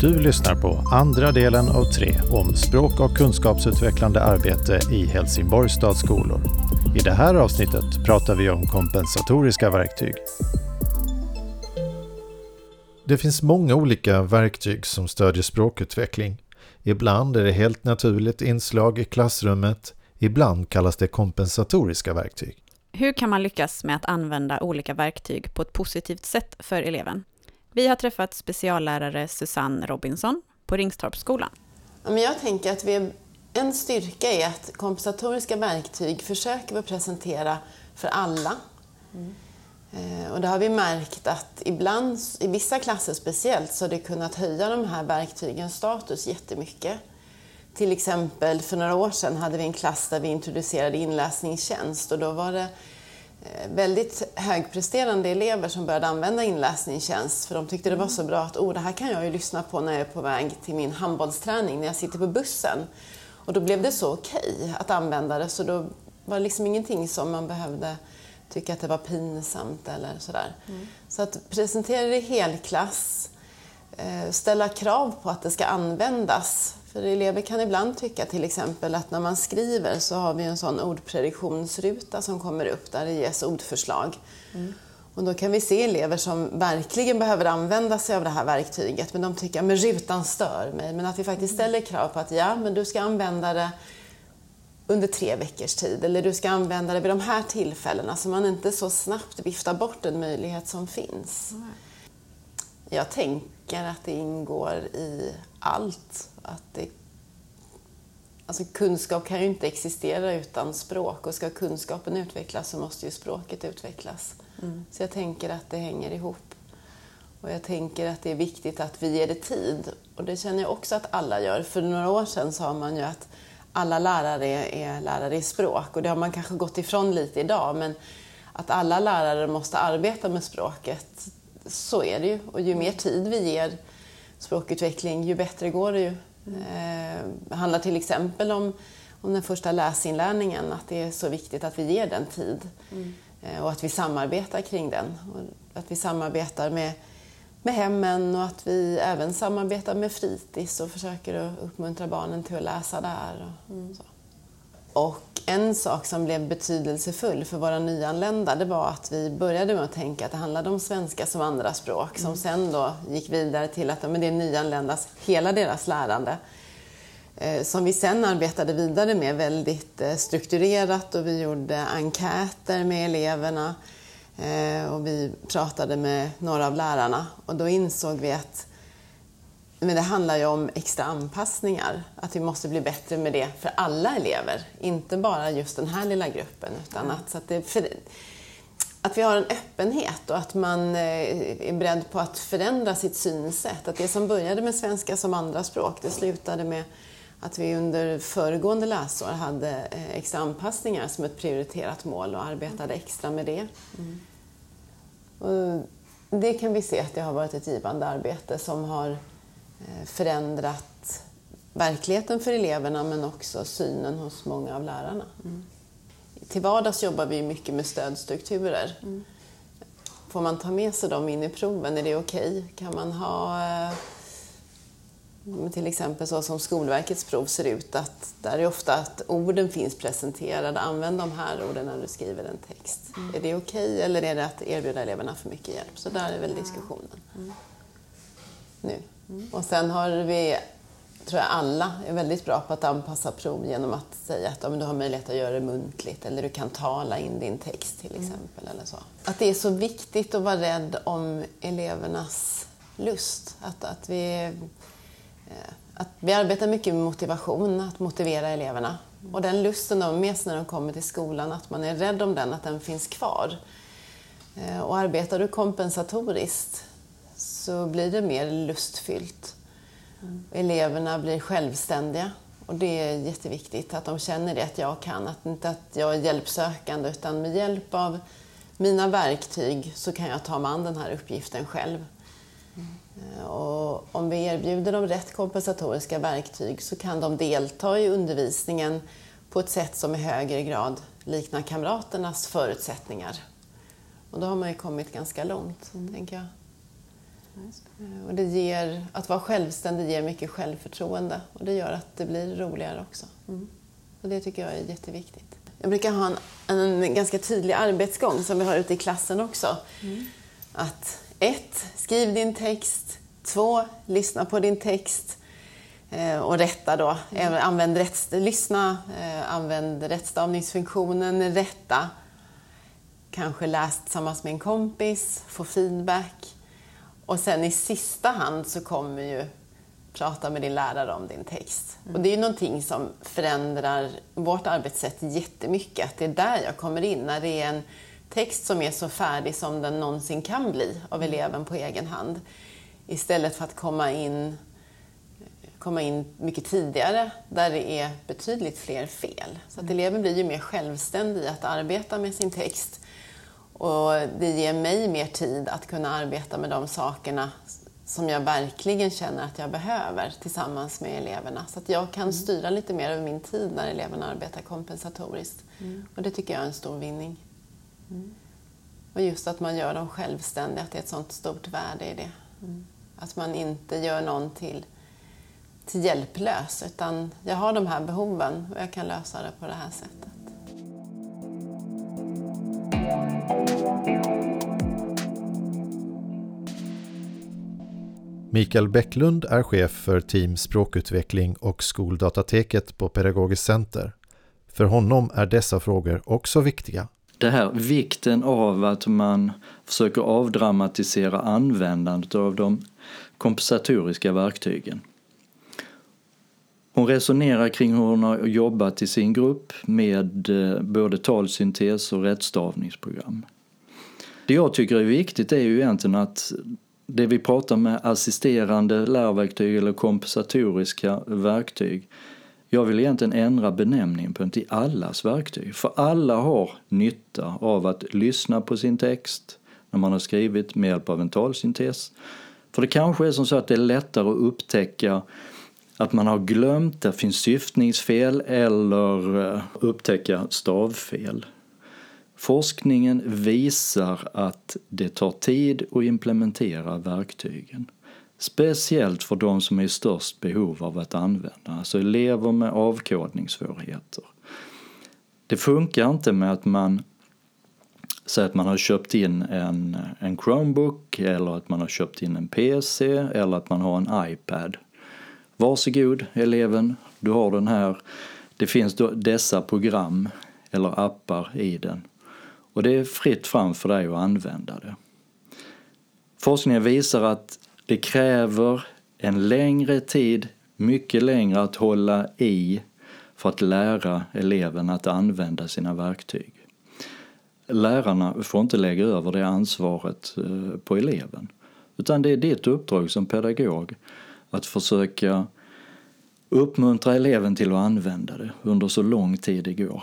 Du lyssnar på andra delen av tre om språk och kunskapsutvecklande arbete i Helsingborgs stads skolor. I det här avsnittet pratar vi om kompensatoriska verktyg. Det finns många olika verktyg som stödjer språkutveckling. Ibland är det helt naturligt inslag i klassrummet, ibland kallas det kompensatoriska verktyg. Hur kan man lyckas med att använda olika verktyg på ett positivt sätt för eleven? Vi har träffat speciallärare Susanne Robinson på Ringstorpsskolan. jag tänker att vi, en styrka är att kompensatoriska verktyg försöker vi presentera för alla. Mm. Och det har vi märkt att ibland, i vissa klasser speciellt, så har det kunnat höja de här verktygens status jättemycket. Till exempel för några år sedan hade vi en klass där vi introducerade inläsningstjänst och då var det väldigt högpresterande elever som började använda inläsningstjänst för de tyckte det var så bra att oh, det här kan jag ju lyssna på när jag är på väg till min handbollsträning när jag sitter på bussen. Och då blev det så okej okay att använda det så då var det liksom ingenting som man behövde tycka att det var pinsamt eller sådär. Mm. Så att presentera det i helklass, eh, ställa krav på att det ska användas för elever kan ibland tycka till exempel att när man skriver så har vi en sån ordprediktionsruta som kommer upp där det ges ordförslag. Mm. Och då kan vi se elever som verkligen behöver använda sig av det här verktyget men de tycker att rutan stör mig. Men att vi faktiskt mm. ställer krav på att ja, men du ska använda det under tre veckors tid eller du ska använda det vid de här tillfällena så man inte så snabbt viftar bort en möjlighet som finns. Mm. Jag tänker att det ingår i allt att det, alltså kunskap kan ju inte existera utan språk och ska kunskapen utvecklas så måste ju språket utvecklas. Mm. Så jag tänker att det hänger ihop. Och jag tänker att det är viktigt att vi ger det tid. Och det känner jag också att alla gör. För några år sedan sa man ju att alla lärare är lärare i språk och det har man kanske gått ifrån lite idag. Men att alla lärare måste arbeta med språket, så är det ju. Och ju mer tid vi ger språkutveckling, ju bättre går det ju. Eh, det handlar till exempel om, om den första läsinlärningen, att det är så viktigt att vi ger den tid mm. Eh, och att vi samarbetar kring den. Och att vi samarbetar med, med hemmen och att vi även samarbetar med fritids och försöker att uppmuntra barnen till att läsa där. Och, mm. så. Och en sak som blev betydelsefull för våra nyanlända det var att vi började med att tänka att det handlade om svenska som andraspråk som mm. sen då gick vidare till att men det är nyanländas, hela deras lärande. Eh, som vi sen arbetade vidare med väldigt eh, strukturerat och vi gjorde enkäter med eleverna eh, och vi pratade med några av lärarna och då insåg vi att men det handlar ju om extra anpassningar, att vi måste bli bättre med det för alla elever, inte bara just den här lilla gruppen. Utan mm. att, så att, det, för, att vi har en öppenhet och att man eh, är beredd på att förändra sitt synsätt. Att det som började med svenska som andraspråk, det slutade med att vi under föregående läsår hade eh, extra anpassningar som ett prioriterat mål och arbetade extra med det. Mm. Och det kan vi se att det har varit ett givande arbete som har förändrat verkligheten för eleverna men också synen hos många av lärarna. Mm. Till vardags jobbar vi mycket med stödstrukturer. Mm. Får man ta med sig dem in i proven? Är det okej? Okay? Kan man ha eh, till exempel så som Skolverkets prov ser ut, att där är ofta att orden finns presenterade. Använd de här orden när du skriver en text. Mm. Är det okej okay, eller är det att erbjuda eleverna för mycket hjälp? Så där är väl diskussionen. Mm. Nu. Mm. Och sen har vi, tror jag alla är väldigt bra på att anpassa prov genom att säga att ja, du har möjlighet att göra det muntligt eller du kan tala in din text till mm. exempel. Mm. Eller så. Att det är så viktigt att vara rädd om elevernas lust. Att, att, vi, eh, att vi arbetar mycket med motivation, att motivera eleverna. Och den lusten de har med sig när de kommer till skolan, att man är rädd om den, att den finns kvar. Eh, och arbetar du kompensatoriskt så blir det mer lustfyllt. Mm. Eleverna blir självständiga och det är jätteviktigt att de känner det att jag kan, att inte att jag är hjälpsökande utan med hjälp av mina verktyg så kan jag ta mig an den här uppgiften själv. Mm. Och om vi erbjuder dem rätt kompensatoriska verktyg så kan de delta i undervisningen på ett sätt som i högre grad liknar kamraternas förutsättningar. Och då har man ju kommit ganska långt, mm. tänker jag. Eh, och det ger, att vara självständig ger mycket självförtroende och det gör att det blir roligare också. Mm. Och det tycker jag är jätteviktigt. Jag brukar ha en, en ganska tydlig arbetsgång som vi har ute i klassen också. Mm. Att ett, skriv din text. Två, lyssna på din text eh, och rätta då. Mm. Använd rätt, lyssna, eh, använd rättstavningsfunktionen, rätta. Kanske läs tillsammans med en kompis, få feedback. Och sen i sista hand så kommer ju prata med din lärare om din text. Mm. Och det är ju någonting som förändrar vårt arbetssätt jättemycket. Att det är där jag kommer in, när det är en text som är så färdig som den någonsin kan bli av mm. eleven på egen hand. Istället för att komma in, komma in mycket tidigare där det är betydligt fler fel. Så att mm. eleven blir ju mer självständig att arbeta med sin text. Och det ger mig mer tid att kunna arbeta med de sakerna som jag verkligen känner att jag behöver tillsammans med eleverna. Så att jag kan mm. styra lite mer över min tid när eleverna arbetar kompensatoriskt. Mm. Och det tycker jag är en stor vinning. Mm. Och just att man gör dem självständiga, att det är ett sånt stort värde i det. Mm. Att man inte gör någon till, till hjälplös, utan jag har de här behoven och jag kan lösa det på det här sättet. Mikael Bäcklund är chef för team språkutveckling och skoldatateket på Pedagogiskt center. För honom är dessa frågor också viktiga. Det här vikten av att man försöker avdramatisera användandet av de kompensatoriska verktygen. Hon resonerar kring hur hon har jobbat i sin grupp med eh, både talsyntes och rättstavningsprogram. Det jag tycker är viktigt är ju egentligen att det vi pratar med assisterande lärverktyg eller kompensatoriska verktyg. Jag vill egentligen ändra benämningen på till allas verktyg. För alla har nytta av att lyssna på sin text när man har skrivit med hjälp av en talsyntes. För det kanske är som så att det är lättare att upptäcka att man har glömt, det finns syftningsfel eller eh, upptäcka stavfel. Forskningen visar att det tar tid att implementera verktygen. Speciellt för de som är i störst behov av att använda, alltså elever med avkodningssvårigheter. Det funkar inte med att man säger att man har köpt in en, en Chromebook eller att man har köpt in en PC eller att man har en iPad. Varsågod eleven, du har den här. Det finns då dessa program eller appar i den. Och det är fritt fram för dig att använda det. Forskningen visar att det kräver en längre tid, mycket längre att hålla i för att lära eleven att använda sina verktyg. Lärarna får inte lägga över det ansvaret eh, på eleven. Utan det är ditt uppdrag som pedagog att försöka uppmuntra eleven till att använda det under så lång tid det går.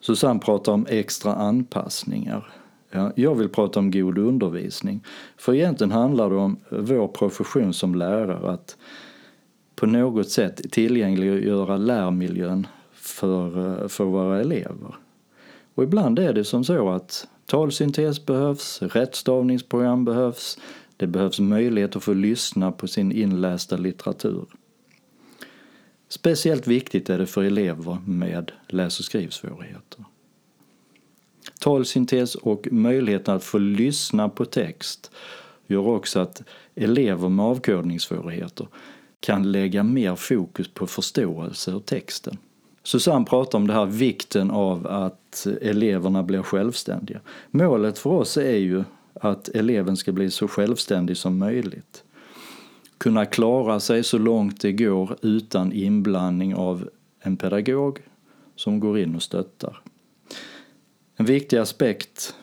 Susanne pratar om extra anpassningar. Ja, jag vill prata om god undervisning. För egentligen handlar det om vår profession som lärare att på något sätt tillgängliggöra lärmiljön för, eh, för våra elever. Och ibland är det som så att talsyntes behövs, rättstavningsprogram behövs, det behövs möjlighet att få lyssna på sin inlästa litteratur. Speciellt viktigt är det för elever med läs och skrivsvårigheter. Talsyntes och möjligheten att få lyssna på text gör också att elever med avkodningssvårigheter kan lägga mer fokus på förståelse av texten. Susanne pratar om det här vikten av att eleverna blir självständiga. Målet för oss är ju att eleven ska bli så självständig som möjligt kunna klara sig så långt det går utan inblandning av en pedagog som går in och stöttar. En viktig aspekt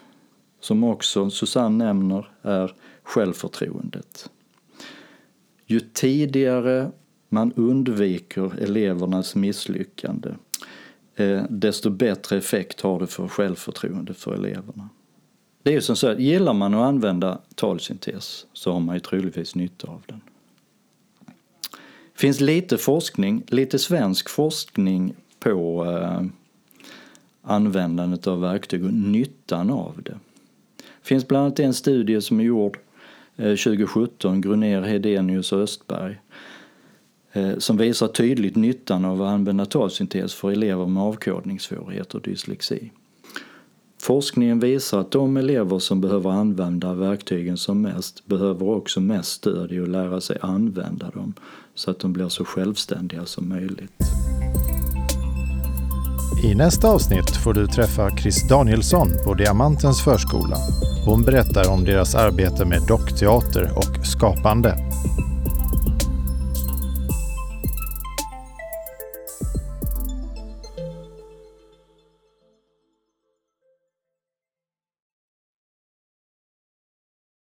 som också Susanne nämner är självförtroendet. Ju tidigare man undviker elevernas misslyckande eh, desto bättre effekt har det för självförtroendet för eleverna. Det är ju som så att gillar man att använda talsyntes så har man ju troligtvis nytta av den Det finns lite forskning, lite svensk forskning på eh, användandet av verktyg och nyttan av det. Det finns bland annat en studie som är gjord eh, 2017, Gruner, Hedenius och Östberg eh, som visar tydligt nyttan av att använda talsyntes för elever med avkodningssvårigheter och dyslexi. Forskningen visar att de elever som behöver använda verktygen som mest behöver också mest stöd i att lära sig använda dem så att de blir så självständiga som möjligt. I nästa avsnitt får du träffa Chris Danielsson på Diamantens förskola. Hon berättar om deras arbete med dockteater och skapande.